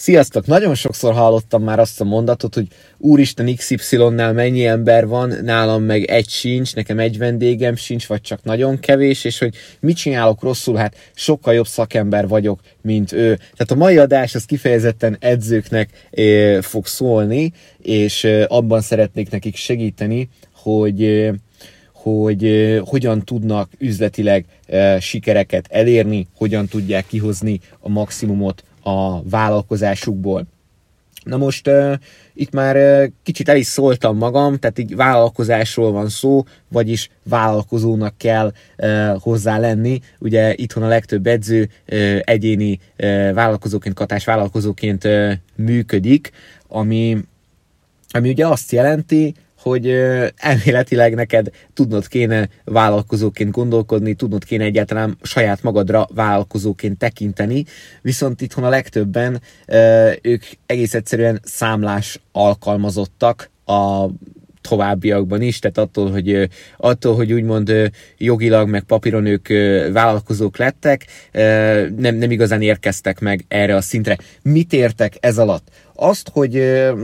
Sziasztok! Nagyon sokszor hallottam már azt a mondatot, hogy úristen XY-nál mennyi ember van, nálam meg egy sincs, nekem egy vendégem sincs, vagy csak nagyon kevés, és hogy mit csinálok rosszul, hát sokkal jobb szakember vagyok, mint ő. Tehát a mai adás az kifejezetten edzőknek eh, fog szólni, és eh, abban szeretnék nekik segíteni, hogy eh, hogy hogyan tudnak üzletileg sikereket elérni, hogyan tudják kihozni a maximumot a vállalkozásukból. Na most uh, itt már uh, kicsit el is szóltam magam, tehát így vállalkozásról van szó, vagyis vállalkozónak kell uh, hozzá lenni. Ugye itthon a legtöbb edző uh, egyéni uh, vállalkozóként, katás vállalkozóként uh, működik, ami, ami ugye azt jelenti, hogy elméletileg neked tudnod kéne vállalkozóként gondolkodni, tudnod kéne egyáltalán saját magadra vállalkozóként tekinteni, viszont itthon a legtöbben ők egész egyszerűen számlás alkalmazottak a továbbiakban is, tehát attól, hogy, attól, hogy úgymond jogilag, meg papíron ők vállalkozók lettek, nem, nem igazán érkeztek meg erre a szintre. Mit értek ez alatt? azt, hogy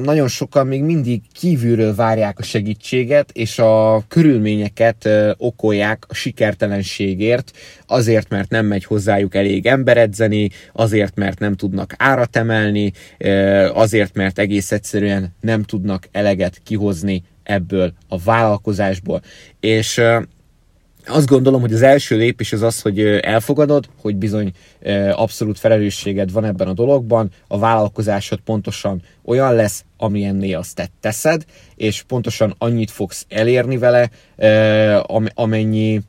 nagyon sokan még mindig kívülről várják a segítséget, és a körülményeket okolják a sikertelenségért, azért, mert nem megy hozzájuk elég ember edzeni, azért, mert nem tudnak árat emelni, azért, mert egész egyszerűen nem tudnak eleget kihozni ebből a vállalkozásból. És azt gondolom, hogy az első lépés az az, hogy elfogadod, hogy bizony abszolút felelősséged van ebben a dologban, a vállalkozásod pontosan olyan lesz, amilyenné azt te teszed, és pontosan annyit fogsz elérni vele, amennyi,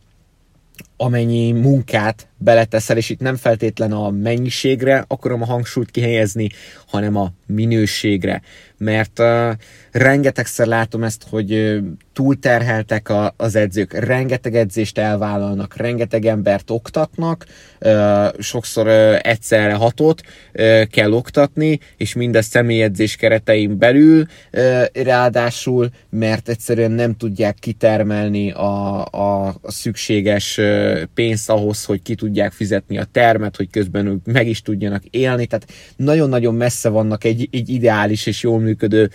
amennyi munkát beleteszel, és itt nem feltétlen a mennyiségre akarom a hangsúlyt kihelyezni, hanem a minőségre. Mert uh, rengetegszer látom ezt, hogy uh, túlterheltek a, az edzők, rengeteg edzést elvállalnak, rengeteg embert oktatnak, uh, sokszor uh, egyszerre hatot uh, kell oktatni, és mindezt személyedzés keretein belül, uh, ráadásul, mert egyszerűen nem tudják kitermelni a, a, a szükséges uh, pénzt ahhoz, hogy ki tudják fizetni a termet, hogy közben ők meg is tudjanak élni, tehát nagyon-nagyon messze vannak egy, egy ideális és jól működő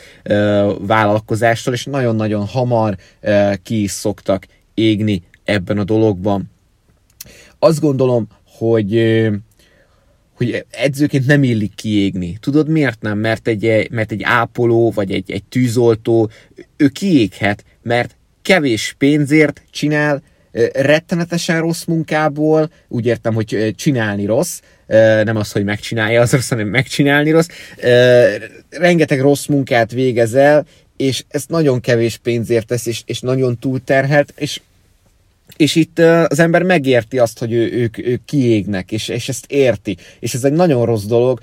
vállalkozástól, és nagyon-nagyon hamar ki is szoktak égni ebben a dologban. Azt gondolom, hogy hogy edzőként nem illik kiégni. Tudod miért nem? Mert egy, mert egy ápoló, vagy egy, egy tűzoltó, ő kiéghet, mert kevés pénzért csinál rettenetesen rossz munkából, úgy értem, hogy csinálni rossz, nem az, hogy megcsinálja az rossz, hanem megcsinálni rossz. Rengeteg rossz munkát végez el, és ezt nagyon kevés pénzért tesz, és, és nagyon túlterhelt, és és itt az ember megérti azt, hogy ő, ők, ők kiégnek, és, és ezt érti. És ez egy nagyon rossz dolog,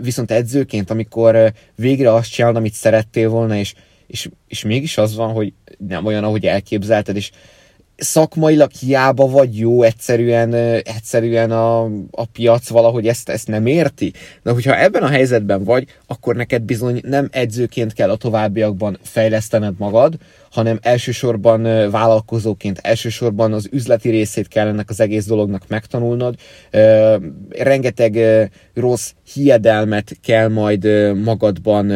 viszont edzőként, amikor végre azt csinálod, amit szerettél volna, és, és, és mégis az van, hogy nem olyan, ahogy elképzelted, és szakmailag hiába vagy jó, egyszerűen, egyszerűen a, a piac valahogy ezt, ezt nem érti. De hogyha ebben a helyzetben vagy, akkor neked bizony nem edzőként kell a továbbiakban fejlesztened magad, hanem elsősorban vállalkozóként, elsősorban az üzleti részét kell ennek az egész dolognak megtanulnod. Rengeteg rossz hiedelmet kell majd magadban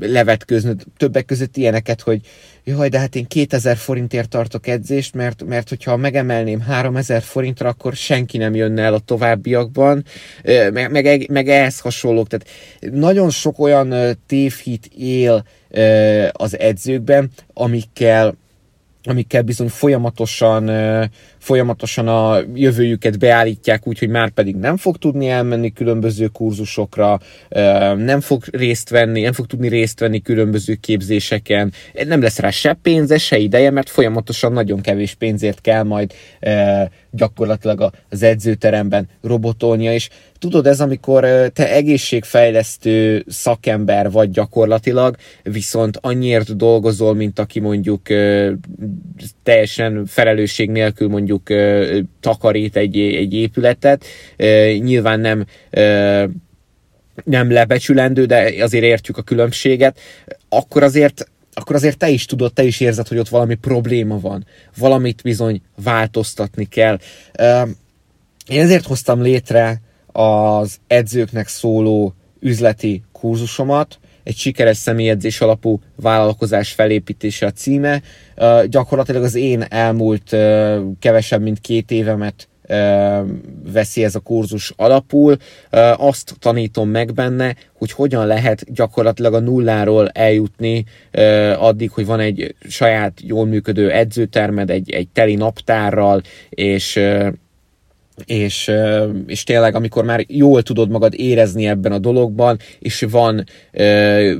levetköznöd, többek között ilyeneket, hogy jaj, de hát én 2000 forintért tartok edzést, mert, mert hogyha megemelném 3000 forintra, akkor senki nem jönne el a továbbiakban, meg, meg, meg ehhez hasonlók. Tehát nagyon sok olyan tévhit él az edzőkben, amikkel amikkel bizony folyamatosan, folyamatosan a jövőjüket beállítják úgy, hogy már pedig nem fog tudni elmenni különböző kurzusokra, nem fog részt venni, nem fog tudni részt venni különböző képzéseken, nem lesz rá se pénze, se ideje, mert folyamatosan nagyon kevés pénzért kell majd gyakorlatilag az edzőteremben robotolnia, és tudod, ez amikor te egészségfejlesztő szakember vagy gyakorlatilag, viszont annyiért dolgozol, mint aki mondjuk teljesen felelősség nélkül mondjuk takarít egy, egy épületet, nyilván nem nem lebecsülendő, de azért értjük a különbséget, akkor azért akkor azért te is tudod, te is érzed, hogy ott valami probléma van. Valamit bizony változtatni kell. Én ezért hoztam létre az edzőknek szóló üzleti kurzusomat, egy sikeres személyedzés alapú vállalkozás felépítése a címe. Gyakorlatilag az én elmúlt kevesebb, mint két évemet veszi ez a kurzus alapul. Azt tanítom meg benne, hogy hogyan lehet gyakorlatilag a nulláról eljutni addig, hogy van egy saját jól működő edzőtermed, egy, egy teli naptárral, és és, és tényleg, amikor már jól tudod magad érezni ebben a dologban, és van,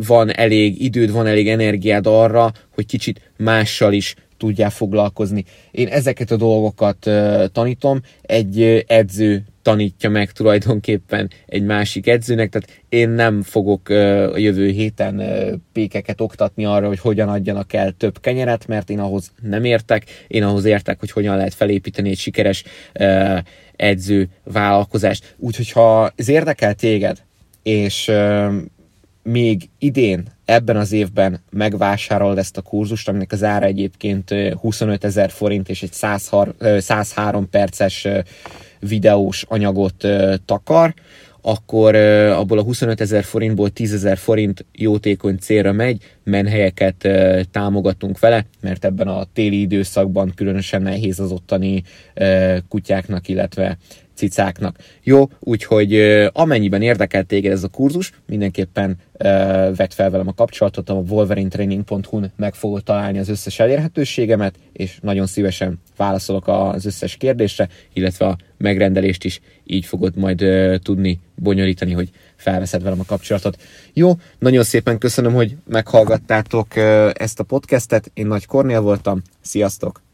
van elég időd, van elég energiád arra, hogy kicsit mással is tudjál foglalkozni. Én ezeket a dolgokat tanítom, egy edző tanítja meg tulajdonképpen egy másik edzőnek, tehát én nem fogok a jövő héten pékeket oktatni arra, hogy hogyan adjanak el több kenyeret, mert én ahhoz nem értek, én ahhoz értek, hogy hogyan lehet felépíteni egy sikeres edző vállalkozást. Úgyhogy ha ez érdekel téged, és még idén, ebben az évben megvásárolod ezt a kurzust, aminek az ára egyébként 25 ezer forint és egy 103 perces videós anyagot takar, akkor abból a 25 ezer forintból 10 ezer forint jótékony célra megy, menhelyeket támogatunk vele, mert ebben a téli időszakban különösen nehéz az ottani kutyáknak, illetve cicáknak. Jó, úgyhogy amennyiben érdekel téged ez a kurzus, mindenképpen vedd fel velem a kapcsolatot, a wolverinetraining.hu-n meg fogod találni az összes elérhetőségemet, és nagyon szívesen válaszolok az összes kérdésre, illetve a megrendelést is így fogod majd tudni bonyolítani, hogy felveszed velem a kapcsolatot. Jó, nagyon szépen köszönöm, hogy meghallgattátok ezt a podcastet, én Nagy Kornél voltam, sziasztok!